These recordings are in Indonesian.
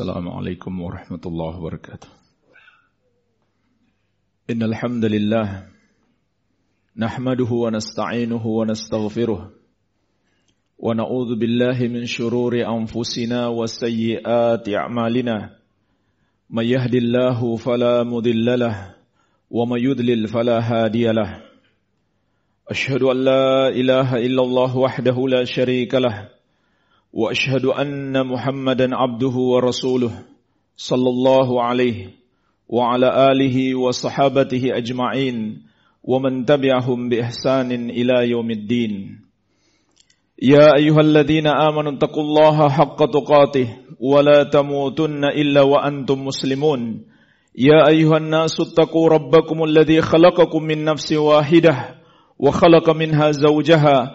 السلام عليكم ورحمة الله وبركاته. إن الحمد لله نحمده ونستعينه ونستغفره ونعوذ بالله من شرور أنفسنا وسيئات أعمالنا. من يهد الله فلا مضل له ومن يضلل فلا هادي له. أشهد أن لا إله إلا الله وحده لا شريك له. وأشهد أن محمدا عبده ورسوله صلى الله عليه وعلى آله وصحابته أجمعين ومن تبعهم بإحسان إلى يوم الدين. يا أيها الذين آمنوا اتقوا الله حق تقاته ولا تموتن إلا وأنتم مسلمون. يا أيها الناس اتقوا ربكم الذي خلقكم من نفس واحدة وخلق منها زوجها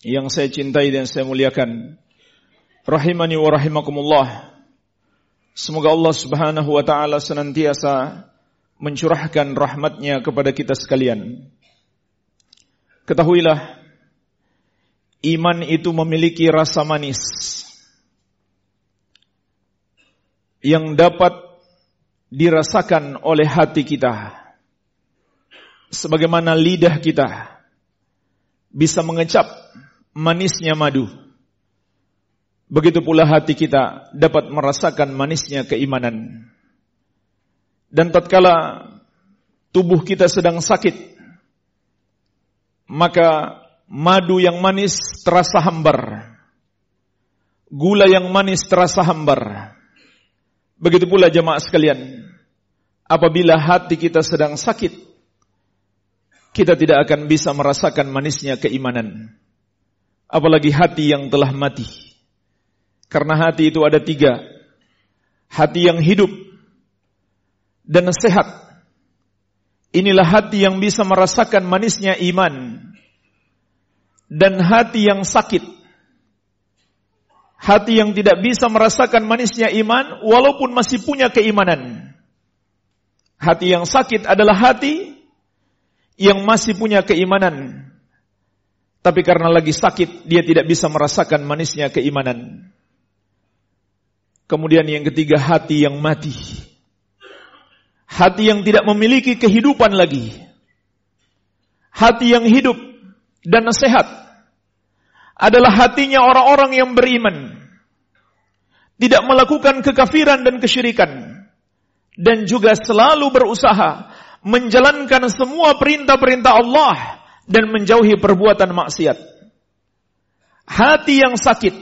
yang saya cintai dan saya muliakan. Rahimani wa rahimakumullah. Semoga Allah subhanahu wa ta'ala senantiasa mencurahkan rahmatnya kepada kita sekalian. Ketahuilah, iman itu memiliki rasa manis yang dapat dirasakan oleh hati kita. Sebagaimana lidah kita bisa mengecap manisnya madu. Begitu pula hati kita dapat merasakan manisnya keimanan. Dan tatkala tubuh kita sedang sakit, maka madu yang manis terasa hambar. Gula yang manis terasa hambar. Begitu pula jemaah sekalian, apabila hati kita sedang sakit, kita tidak akan bisa merasakan manisnya keimanan apalagi hati yang telah mati. Karena hati itu ada tiga. Hati yang hidup dan sehat. Inilah hati yang bisa merasakan manisnya iman. Dan hati yang sakit. Hati yang tidak bisa merasakan manisnya iman walaupun masih punya keimanan. Hati yang sakit adalah hati yang masih punya keimanan tapi karena lagi sakit, dia tidak bisa merasakan manisnya keimanan. Kemudian yang ketiga, hati yang mati. Hati yang tidak memiliki kehidupan lagi. Hati yang hidup dan sehat adalah hatinya orang-orang yang beriman. Tidak melakukan kekafiran dan kesyirikan. Dan juga selalu berusaha menjalankan semua perintah-perintah Allah dan menjauhi perbuatan maksiat. Hati yang sakit,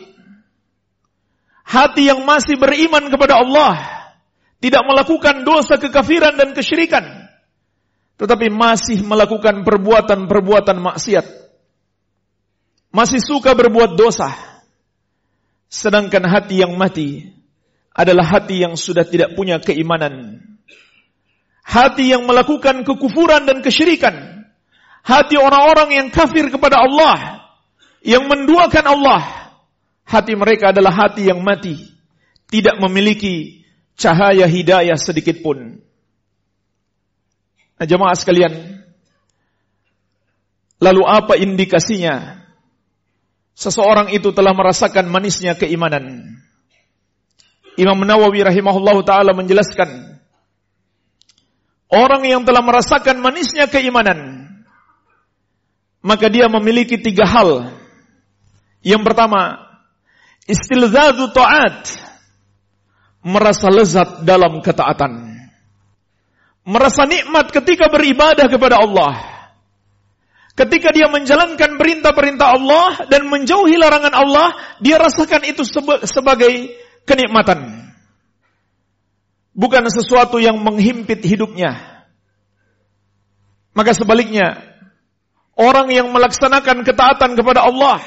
hati yang masih beriman kepada Allah, tidak melakukan dosa kekafiran dan kesyirikan, tetapi masih melakukan perbuatan-perbuatan maksiat, masih suka berbuat dosa, sedangkan hati yang mati adalah hati yang sudah tidak punya keimanan, hati yang melakukan kekufuran dan kesyirikan, hati orang-orang yang kafir kepada Allah, yang menduakan Allah, hati mereka adalah hati yang mati, tidak memiliki cahaya hidayah sedikit pun. Nah, jemaah sekalian, lalu apa indikasinya? Seseorang itu telah merasakan manisnya keimanan. Imam Nawawi rahimahullah taala menjelaskan orang yang telah merasakan manisnya keimanan maka dia memiliki tiga hal. Yang pertama, istilzadu ta'at. Merasa lezat dalam ketaatan. Merasa nikmat ketika beribadah kepada Allah. Ketika dia menjalankan perintah-perintah Allah dan menjauhi larangan Allah, dia rasakan itu sebagai kenikmatan. Bukan sesuatu yang menghimpit hidupnya. Maka sebaliknya, Orang yang melaksanakan ketaatan kepada Allah,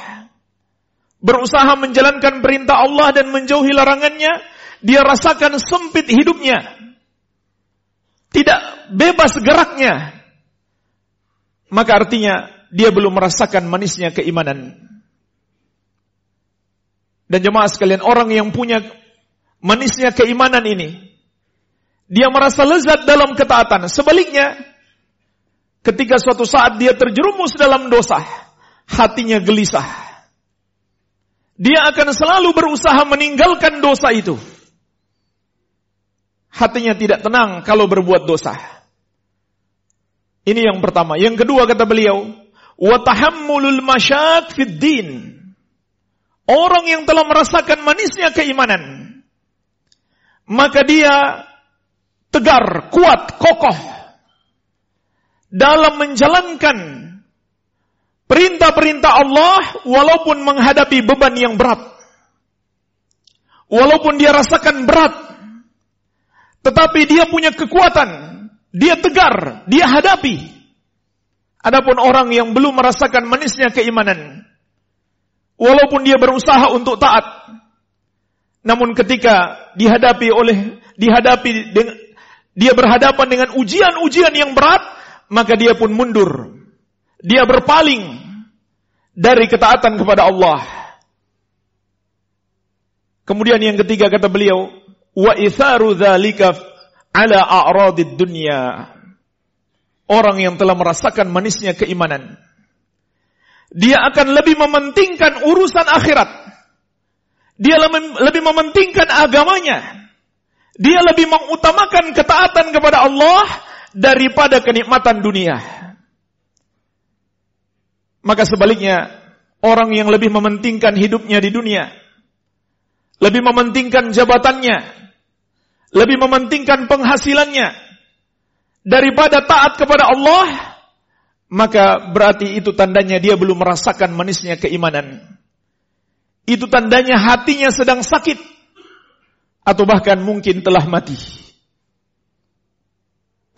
berusaha menjalankan perintah Allah dan menjauhi larangannya, dia rasakan sempit hidupnya. Tidak bebas geraknya. Maka artinya dia belum merasakan manisnya keimanan. Dan jemaah sekalian, orang yang punya manisnya keimanan ini, dia merasa lezat dalam ketaatan. Sebaliknya, ketika suatu saat dia terjerumus dalam dosa, hatinya gelisah. Dia akan selalu berusaha meninggalkan dosa itu. Hatinya tidak tenang kalau berbuat dosa. Ini yang pertama. Yang kedua kata beliau, watahammulul masyak fid din. Orang yang telah merasakan manisnya keimanan, maka dia tegar, kuat, kokoh dalam menjalankan perintah-perintah Allah walaupun menghadapi beban yang berat. Walaupun dia rasakan berat, tetapi dia punya kekuatan, dia tegar, dia hadapi. Adapun orang yang belum merasakan manisnya keimanan, walaupun dia berusaha untuk taat, namun ketika dihadapi oleh dihadapi dengan dia berhadapan dengan ujian-ujian yang berat, maka dia pun mundur. Dia berpaling dari ketaatan kepada Allah. Kemudian yang ketiga kata beliau, wa itharu dzalika ala a'radid dunya. Orang yang telah merasakan manisnya keimanan. Dia akan lebih mementingkan urusan akhirat. Dia lebih mementingkan agamanya dia lebih mengutamakan ketaatan kepada Allah daripada kenikmatan dunia. Maka sebaliknya, orang yang lebih mementingkan hidupnya di dunia, lebih mementingkan jabatannya, lebih mementingkan penghasilannya daripada taat kepada Allah, maka berarti itu tandanya dia belum merasakan manisnya keimanan. Itu tandanya hatinya sedang sakit atau bahkan mungkin telah mati.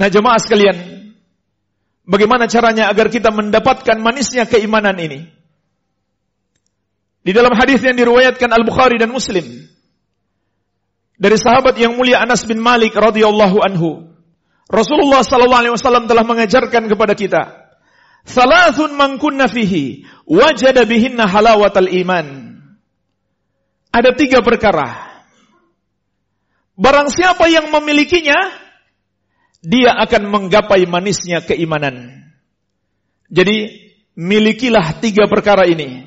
Nah jemaah sekalian, bagaimana caranya agar kita mendapatkan manisnya keimanan ini? Di dalam hadis yang diriwayatkan Al-Bukhari dan Muslim dari sahabat yang mulia Anas bin Malik radhiyallahu anhu, Rasulullah sallallahu alaihi wasallam telah mengajarkan kepada kita, "Salasun man kunna fihi wajada bihinna halawatal iman." Ada tiga perkara Barang siapa yang memilikinya, dia akan menggapai manisnya keimanan. Jadi, milikilah tiga perkara ini.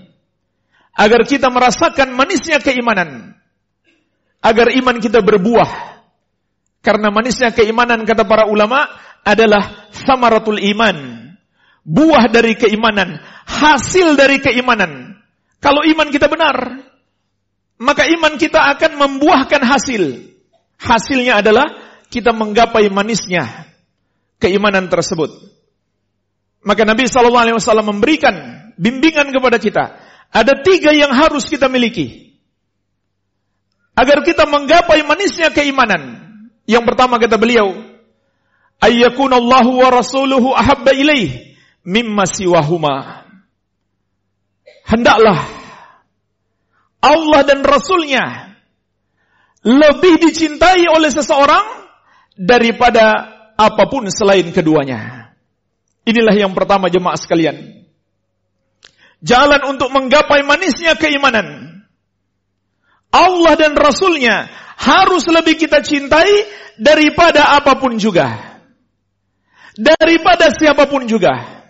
Agar kita merasakan manisnya keimanan. Agar iman kita berbuah. Karena manisnya keimanan, kata para ulama, adalah samaratul iman. Buah dari keimanan. Hasil dari keimanan. Kalau iman kita benar, maka iman kita akan membuahkan hasil. Hasilnya adalah kita menggapai manisnya keimanan tersebut. Maka Nabi Shallallahu Alaihi Wasallam memberikan bimbingan kepada kita. Ada tiga yang harus kita miliki agar kita menggapai manisnya keimanan. Yang pertama kata beliau, ayyakunallahu wa rasuluhu ahabba ilaih mimma siwahuma. Hendaklah Allah dan Rasulnya lebih dicintai oleh seseorang daripada apa pun selain keduanya. Inilah yang pertama jemaah sekalian. Jalan untuk menggapai manisnya keimanan. Allah dan Rasulnya harus lebih kita cintai daripada apa pun juga. Daripada siapa pun juga.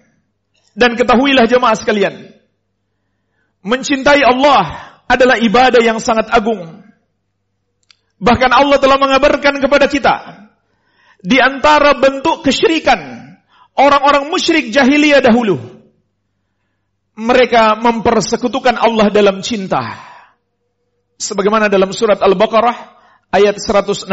Dan ketahuilah jemaah sekalian. Mencintai Allah adalah ibadah yang sangat agung. Bahkan Allah telah mengabarkan kepada kita di antara bentuk kesyirikan orang-orang musyrik jahiliyah dahulu. Mereka mempersekutukan Allah dalam cinta. Sebagaimana dalam surat Al-Baqarah ayat 165.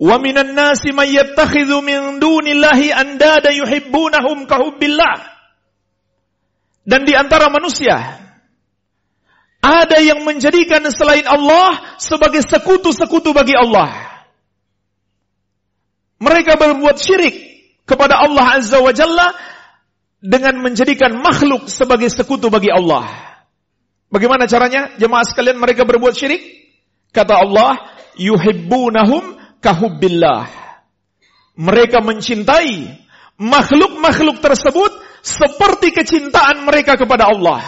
Wa minan nasi may yattakhidhu min dunillahi andada yuhibbunahum kahubbillah. Dan di antara manusia ada yang menjadikan selain Allah sebagai sekutu-sekutu bagi Allah. Mereka berbuat syirik kepada Allah Azza wa Jalla dengan menjadikan makhluk sebagai sekutu bagi Allah. Bagaimana caranya? Jemaah sekalian mereka berbuat syirik Kata Allah, yuhibbunahum kahubbillah. Mereka mencintai makhluk-makhluk tersebut seperti kecintaan mereka kepada Allah.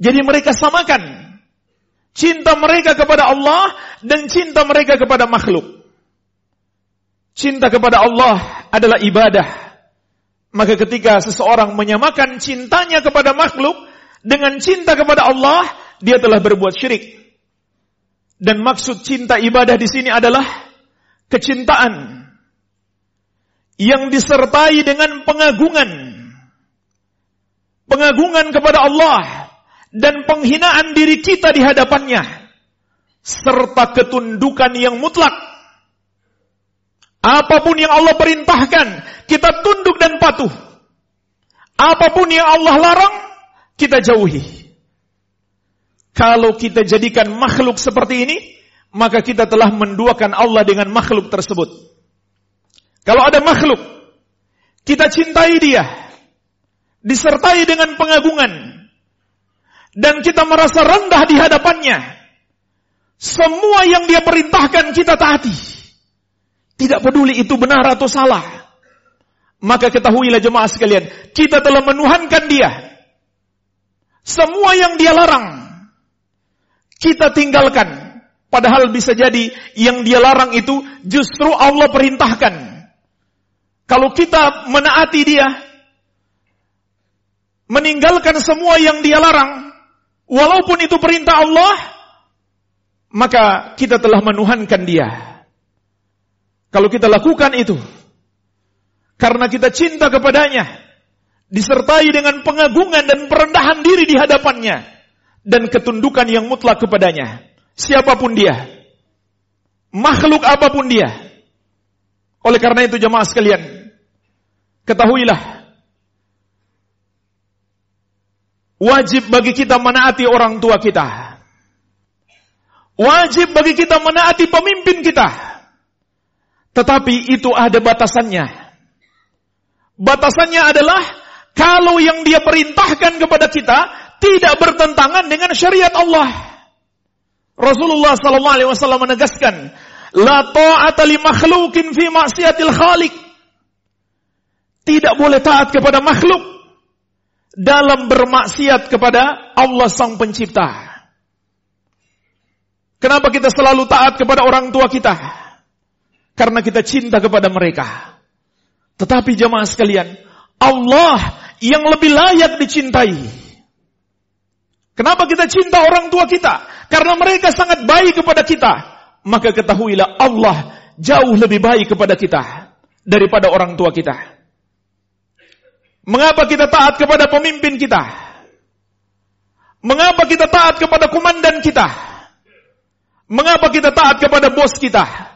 Jadi mereka samakan cinta mereka kepada Allah dan cinta mereka kepada makhluk. Cinta kepada Allah adalah ibadah. Maka ketika seseorang menyamakan cintanya kepada makhluk dengan cinta kepada Allah, dia telah berbuat syirik. Dan maksud cinta ibadah di sini adalah kecintaan yang disertai dengan pengagungan. Pengagungan kepada Allah dan penghinaan diri kita di hadapannya serta ketundukan yang mutlak. Apa pun yang Allah perintahkan, kita tunduk dan patuh. Apa pun yang Allah larang, kita jauhi. Kalau kita jadikan makhluk seperti ini, maka kita telah menduakan Allah dengan makhluk tersebut. Kalau ada makhluk, kita cintai dia, disertai dengan pengagungan, dan kita merasa rendah di hadapannya. Semua yang dia perintahkan kita taati. Tidak peduli itu benar atau salah. Maka ketahuilah jemaah sekalian, kita telah menuhankan dia. Semua yang dia larang, kita tinggalkan. Padahal bisa jadi yang dia larang itu justru Allah perintahkan. Kalau kita menaati dia, meninggalkan semua yang dia larang, walaupun itu perintah Allah, maka kita telah menuhankan dia. Kalau kita lakukan itu, karena kita cinta kepadanya, disertai dengan pengagungan dan perendahan diri di hadapannya, dan ketundukan yang mutlak kepadanya, siapa pun dia, makhluk apa pun dia. Oleh karena itu jemaah sekalian, Ketahuilah, wajib bagi kita menaati orang tua kita. Wajib bagi kita menaati pemimpin kita. Tetapi itu ada batasannya. Batasannya adalah kalau yang dia perintahkan kepada kita tidak bertentangan dengan syariat Allah. Rasulullah sallallahu alaihi wasallam menegaskan, la ta'ata li makhluqin fi maksiatil khaliq tidak boleh taat kepada makhluk dalam bermaksiat kepada Allah Sang Pencipta. Kenapa kita selalu taat kepada orang tua kita? Karena kita cinta kepada mereka. Tetapi jemaah sekalian, Allah yang lebih layak dicintai. Kenapa kita cinta orang tua kita? Karena mereka sangat baik kepada kita. Maka ketahuilah Allah jauh lebih baik kepada kita daripada orang tua kita. Mengapa kita taat kepada pemimpin kita? Mengapa kita taat kepada komandan kita? Mengapa kita taat kepada bos kita?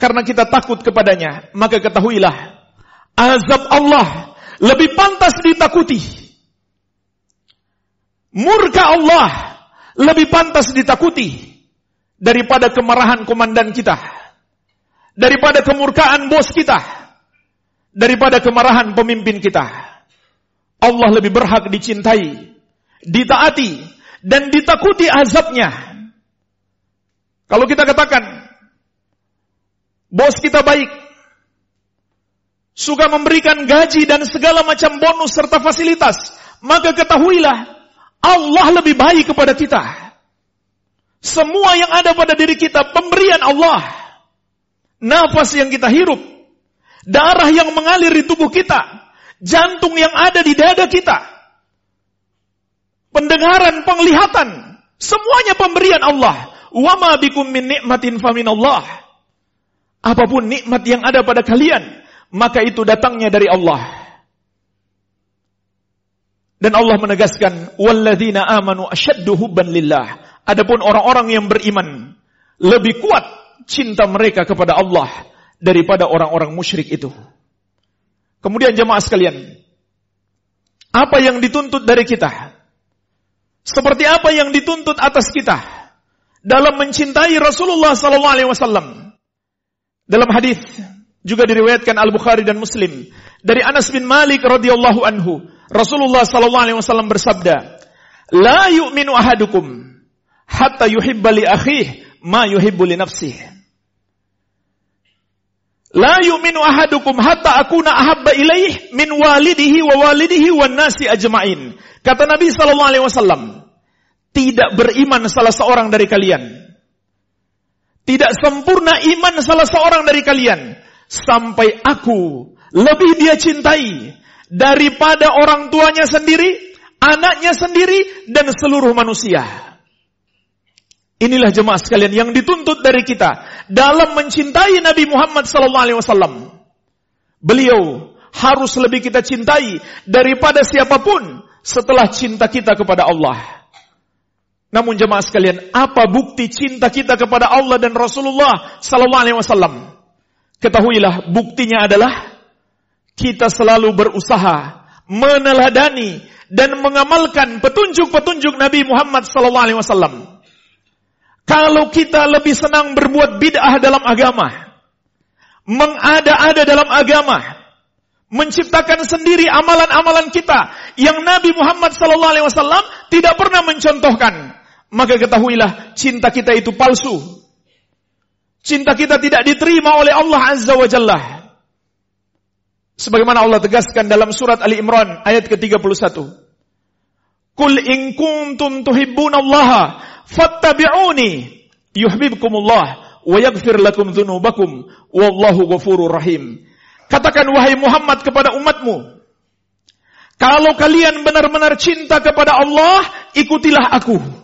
Karena kita takut kepadanya. Maka ketahuilah, azab Allah lebih pantas ditakuti. Murka Allah lebih pantas ditakuti daripada kemarahan komandan kita. Daripada kemurkaan bos kita daripada kemarahan pemimpin kita. Allah lebih berhak dicintai, ditaati, dan ditakuti azabnya. Kalau kita katakan, bos kita baik, suka memberikan gaji dan segala macam bonus serta fasilitas, maka ketahuilah, Allah lebih baik kepada kita. Semua yang ada pada diri kita, pemberian Allah. Nafas yang kita hirup, darah yang mengalir di tubuh kita, jantung yang ada di dada kita, pendengaran, penglihatan, semuanya pemberian Allah. Wa ma bikum min nikmatin famin Allah. Apa pun nikmat yang ada pada kalian, maka itu datangnya dari Allah. Dan Allah menegaskan, "Walladzina amanu asyaddu hubban lillah." Adapun orang-orang yang beriman lebih kuat cinta mereka kepada Allah daripada orang-orang musyrik itu. Kemudian jemaah sekalian, apa yang dituntut dari kita? Seperti apa yang dituntut atas kita dalam mencintai Rasulullah sallallahu alaihi wasallam? Dalam hadis juga diriwayatkan Al-Bukhari dan Muslim dari Anas bin Malik radhiyallahu anhu, Rasulullah sallallahu alaihi wasallam bersabda, "La yu'minu ahadukum hatta yuhibba li akhih ma yuhibbu li nafsih. La yu'minu ahadukum hatta akuna ahabba ilaih min walidihi wa walidihi wa nasi ajma'in. Kata Nabi sallallahu alaihi wasallam, tidak beriman salah seorang dari kalian. Tidak sempurna iman salah seorang dari kalian sampai aku lebih dia cintai daripada orang tuanya sendiri, anaknya sendiri dan seluruh manusia. Inilah jemaah sekalian yang dituntut dari kita dalam mencintai Nabi Muhammad wasallam. Beliau harus lebih kita cintai daripada siapa pun setelah cinta kita kepada Allah. Namun jemaah sekalian, apa bukti cinta kita kepada Allah dan Rasulullah sallallahu alaihi wasallam? Ketahuilah buktinya adalah kita selalu berusaha meneladani dan mengamalkan petunjuk-petunjuk Nabi Muhammad sallallahu alaihi wasallam. Kalau kita lebih senang berbuat bid'ah dalam agama, mengada-ada dalam agama, menciptakan sendiri amalan-amalan kita yang Nabi Muhammad SAW tidak pernah mencontohkan, maka ketahuilah cinta kita itu palsu. Cinta kita tidak diterima oleh Allah Azza wa Jalla. Sebagaimana Allah tegaskan dalam surat Ali Imran ayat ke-31. Kul in kuntum tuhibbunallaha fattabi'uni yuhibbukumullah wa yaghfir lakum dzunubakum wallahu ghafurur rahim. Katakan wahai Muhammad kepada umatmu, kalau kalian benar-benar cinta kepada Allah, ikutilah aku.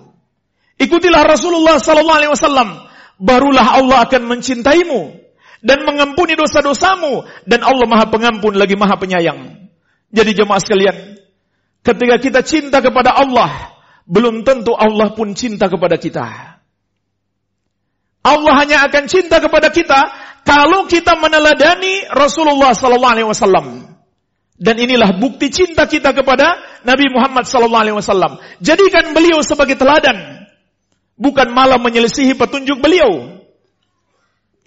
Ikutilah Rasulullah sallallahu alaihi wasallam, barulah Allah akan mencintaimu dan mengampuni dosa-dosamu dan Allah Maha Pengampun lagi Maha Penyayang. Jadi jemaah sekalian, ketika kita cinta kepada Allah, belum tentu Allah pun cinta kepada kita. Allah hanya akan cinta kepada kita kalau kita meneladani Rasulullah sallallahu alaihi wasallam. Dan inilah bukti cinta kita kepada Nabi Muhammad sallallahu alaihi wasallam. Jadikan beliau sebagai teladan, bukan malah menyelisihi petunjuk beliau.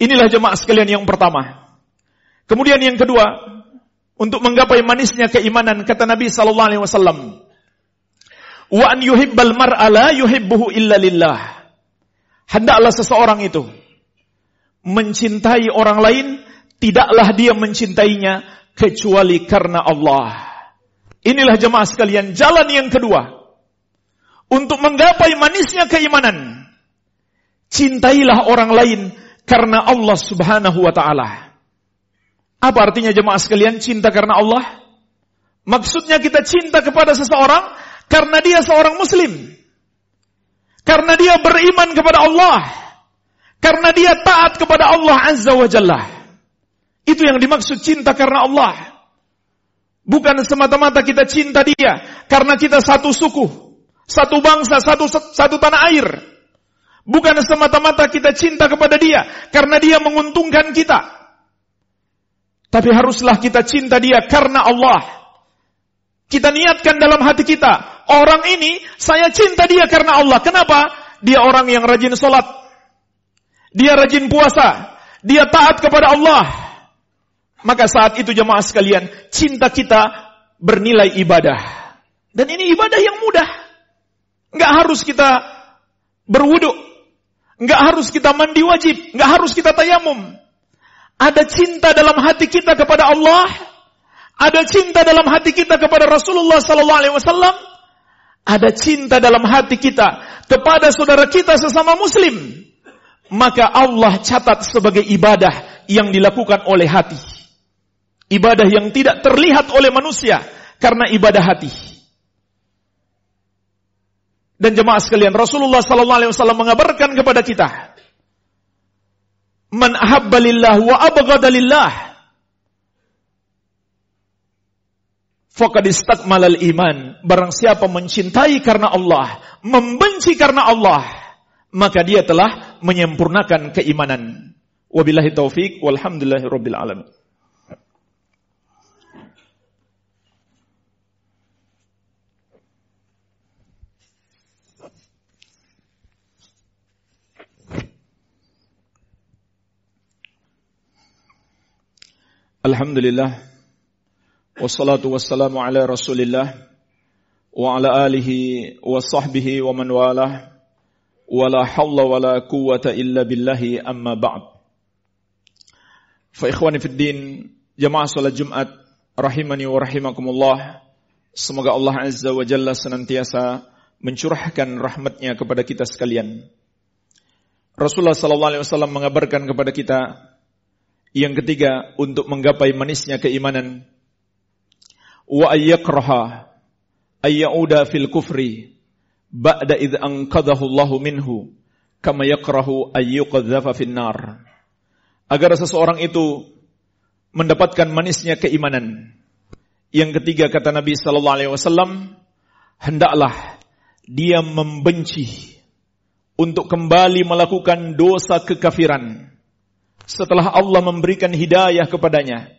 Inilah jemaah sekalian yang pertama. Kemudian yang kedua, untuk menggapai manisnya keimanan kata Nabi sallallahu alaihi wasallam, Wa an yuhibbal mar'a yuhibbuhu illa lillah. Hendaklah seseorang itu mencintai orang lain, tidaklah dia mencintainya kecuali karena Allah. Inilah jemaah sekalian jalan yang kedua. Untuk menggapai manisnya keimanan. Cintailah orang lain karena Allah subhanahu wa ta'ala. Apa artinya jemaah sekalian cinta karena Allah? Maksudnya kita cinta kepada seseorang karena dia seorang muslim. Karena dia beriman kepada Allah. Karena dia taat kepada Allah Azza wa Jalla. Itu yang dimaksud cinta karena Allah. Bukan semata-mata kita cinta dia karena kita satu suku, satu bangsa, satu satu tanah air. Bukan semata-mata kita cinta kepada dia karena dia menguntungkan kita. Tapi haruslah kita cinta dia karena Allah. Kita niatkan dalam hati kita, orang ini saya cinta dia karena Allah. Kenapa? Dia orang yang rajin sholat. Dia rajin puasa. Dia taat kepada Allah. Maka saat itu jemaah sekalian, cinta kita bernilai ibadah. Dan ini ibadah yang mudah. Nggak harus kita berwuduk. Nggak harus kita mandi wajib. Nggak harus kita tayamum. Ada cinta dalam hati kita kepada Allah ada cinta dalam hati kita kepada Rasulullah sallallahu alaihi wasallam, ada cinta dalam hati kita kepada saudara kita sesama muslim, maka Allah catat sebagai ibadah yang dilakukan oleh hati. Ibadah yang tidak terlihat oleh manusia karena ibadah hati. Dan jemaah sekalian, Rasulullah sallallahu alaihi wasallam mengabarkan kepada kita, "Man ahabba lillah wa abghada lillah." Faqad istakmalal iman. Barang siapa mencintai karena Allah, membenci karena Allah, maka dia telah menyempurnakan keimanan. Wabillahi taufik walhamdulillahi rabbil alamin. Alhamdulillah. Wassalatu wassalamu ala rasulillah Wa ala alihi wa sahbihi wa man walah. Wa la hawla wa la quwata illa billahi amma ba'd. Fa ikhwani din Jamaah salat Jumat Rahimani wa rahimakumullah. Semoga Allah Azza wa Jalla senantiasa mencurahkan rahmatnya kepada kita sekalian. Rasulullah sallallahu alaihi wasallam mengabarkan kepada kita yang ketiga untuk menggapai manisnya keimanan wa ayyakraha ayyauda fil kufri ba'da id anqadhahu Allahu minhu kama yakrahu ayyuqadzafa fin nar. Agar seseorang itu mendapatkan manisnya keimanan. Yang ketiga kata Nabi sallallahu alaihi wasallam, hendaklah dia membenci untuk kembali melakukan dosa kekafiran setelah Allah memberikan hidayah kepadanya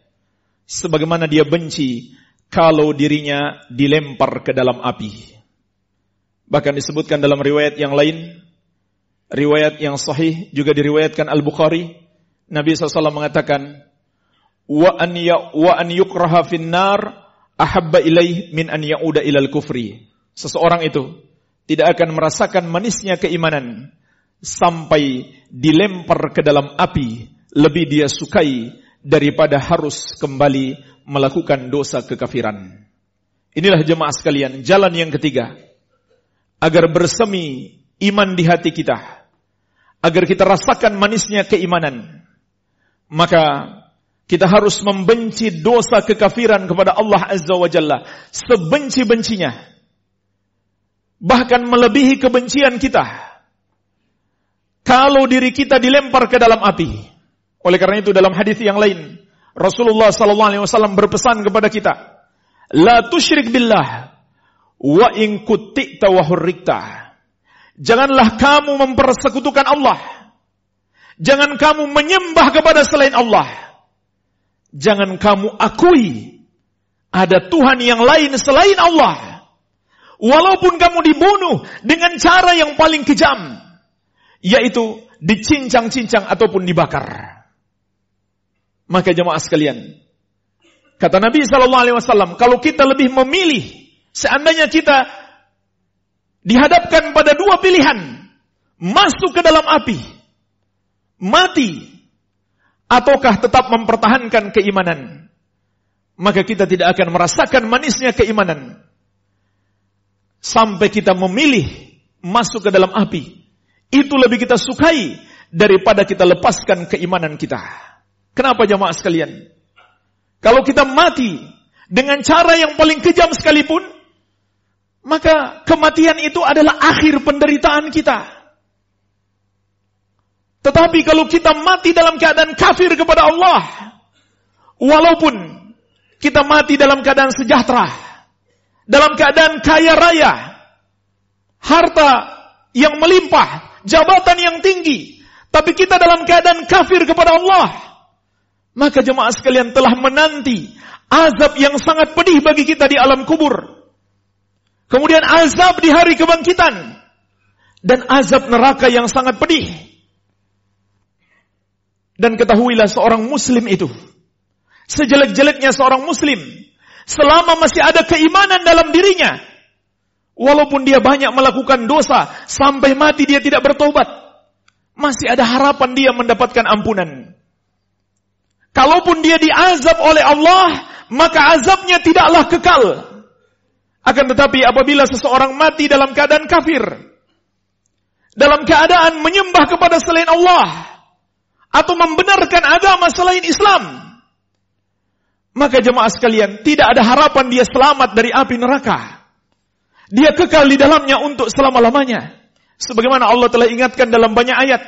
sebagaimana dia benci kalau dirinya dilempar ke dalam api. Bahkan disebutkan dalam riwayat yang lain, riwayat yang sahih juga diriwayatkan Al-Bukhari, Nabi SAW mengatakan, wa an ya wa an yukraha finnar ahabba ilaih min an yauda ilal kufri. Seseorang itu tidak akan merasakan manisnya keimanan sampai dilempar ke dalam api lebih dia sukai daripada harus kembali melakukan dosa kekafiran. Inilah jemaah sekalian, jalan yang ketiga agar bersemi iman di hati kita, agar kita rasakan manisnya keimanan, maka kita harus membenci dosa kekafiran kepada Allah Azza wa Jalla sebenci-bencinya. Bahkan melebihi kebencian kita. Kalau diri kita dilempar ke dalam api. Oleh karena itu dalam hadis yang lain, Rasulullah sallallahu alaihi wasallam berpesan kepada kita, "La tusyrik billah Wa in kuti'ta wa. Janganlah kamu mempersekutukan Allah. Jangan kamu menyembah kepada selain Allah. Jangan kamu akui ada Tuhan yang lain selain Allah. Walaupun kamu dibunuh dengan cara yang paling kejam. Yaitu dicincang-cincang ataupun dibakar. Maka jemaah sekalian, kata Nabi Shallallahu Alaihi Wasallam, kalau kita lebih memilih Seandainya kita dihadapkan pada dua pilihan, masuk ke dalam api, mati, ataukah tetap mempertahankan keimanan, maka kita tidak akan merasakan manisnya keimanan. Sampai kita memilih masuk ke dalam api, itu lebih kita sukai daripada kita lepaskan keimanan kita. Kenapa jamaah sekalian? Kalau kita mati dengan cara yang paling kejam sekalipun, maka kematian itu adalah akhir penderitaan kita. Tetapi kalau kita mati dalam keadaan kafir kepada Allah, walaupun kita mati dalam keadaan sejahtera, dalam keadaan kaya raya, harta yang melimpah, jabatan yang tinggi, tapi kita dalam keadaan kafir kepada Allah, maka jemaah sekalian telah menanti azab yang sangat pedih bagi kita di alam kubur. Kemudian azab di hari kebangkitan. Dan azab neraka yang sangat pedih. Dan ketahuilah seorang muslim itu. Sejelek-jeleknya seorang muslim. Selama masih ada keimanan dalam dirinya. Walaupun dia banyak melakukan dosa. Sampai mati dia tidak bertobat. Masih ada harapan dia mendapatkan ampunan. Kalaupun dia diazab oleh Allah. Maka azabnya tidaklah kekal akan tetapi apabila seseorang mati dalam keadaan kafir, dalam keadaan menyembah kepada selain Allah, atau membenarkan agama selain Islam, maka jemaah sekalian tidak ada harapan dia selamat dari api neraka. Dia kekal di dalamnya untuk selama-lamanya. Sebagaimana Allah telah ingatkan dalam banyak ayat.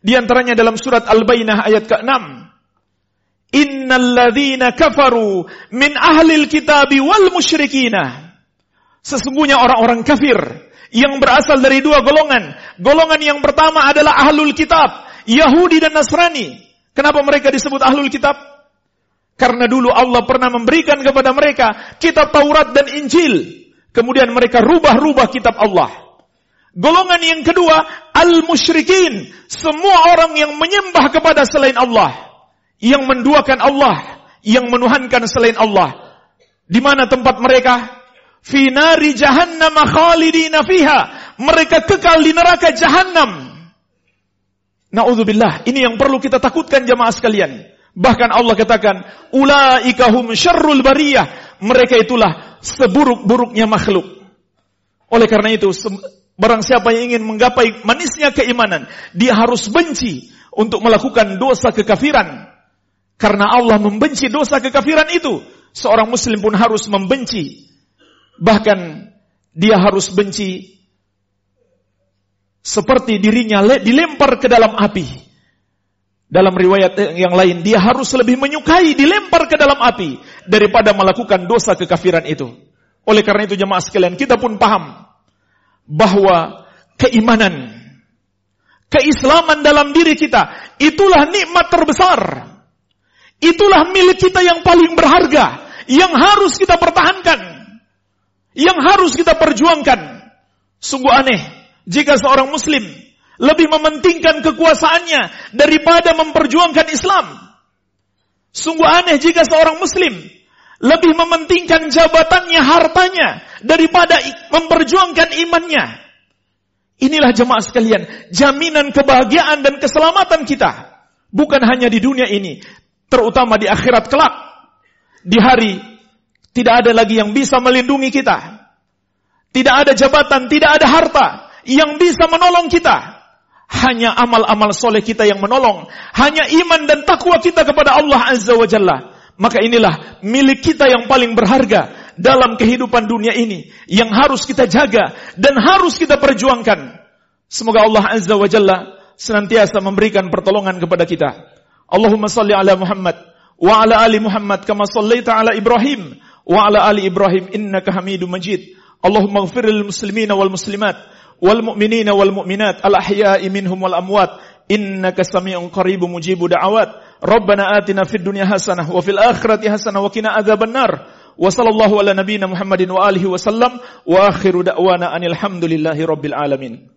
Di antaranya dalam surat Al-Bainah ayat ke-6. Innal kafaru min ahlil kitabi wal musyrikina Sesungguhnya orang-orang kafir yang berasal dari dua golongan. Golongan yang pertama adalah ahlul kitab, Yahudi dan Nasrani. Kenapa mereka disebut ahlul kitab? Karena dulu Allah pernah memberikan kepada mereka kitab Taurat dan Injil. Kemudian mereka rubah-rubah kitab Allah. Golongan yang kedua, al-musyrikin. Semua orang yang menyembah kepada selain Allah. Yang menduakan Allah. Yang menuhankan selain Allah. Di mana tempat mereka? Finari jahannam khalidina fiha. mereka kekal di neraka jahanam. Naudzubillah, ini yang perlu kita takutkan jamaah sekalian. Bahkan Allah katakan, ulaikahum syarrul bariyah. Mereka itulah seburuk-buruknya makhluk. Oleh karena itu, barang siapa yang ingin menggapai manisnya keimanan, dia harus benci untuk melakukan dosa kekafiran. Karena Allah membenci dosa kekafiran itu. Seorang muslim pun harus membenci. Bahkan dia harus benci seperti dirinya dilempar ke dalam api. Dalam riwayat yang lain, dia harus lebih menyukai dilempar ke dalam api daripada melakukan dosa kekafiran itu. Oleh karena itu jemaah sekalian, kita pun paham bahwa keimanan, keislaman dalam diri kita, itulah nikmat terbesar. Itulah milik kita yang paling berharga, yang harus kita pertahankan, yang harus kita perjuangkan. Sungguh aneh jika seorang muslim lebih mementingkan kekuasaannya daripada memperjuangkan Islam. Sungguh aneh jika seorang muslim lebih mementingkan jabatannya, hartanya daripada memperjuangkan imannya. Inilah jemaah sekalian, jaminan kebahagiaan dan keselamatan kita. Bukan hanya di dunia ini, terutama di akhirat kelak. Di hari tidak ada lagi yang bisa melindungi kita. Tidak ada jabatan, tidak ada harta yang bisa menolong kita. Hanya amal-amal soleh kita yang menolong. Hanya iman dan takwa kita kepada Allah Azza wa Jalla. Maka inilah milik kita yang paling berharga dalam kehidupan dunia ini. Yang harus kita jaga dan harus kita perjuangkan. Semoga Allah Azza wa Jalla senantiasa memberikan pertolongan kepada kita. Allahumma salli ala Muhammad wa ala ali Muhammad kama sallaita ala Ibrahim wa ala ali Ibrahim innaka Hamidum Majid. Allahumma ighfir lil muslimina wal muslimat wal mu'minina wal mu'minat al ahya'i minhum wal amwat innaka samii'un qaribun mujibu da'awat. Rabbana atina fid dunya hasanah wa fil akhirati hasanah wa qina adzabannar. Wa sallallahu ala nabiyyina Muhammadin wa alihi wa sallam wa akhiru da'wana anil hamdulillahi rabbil alamin.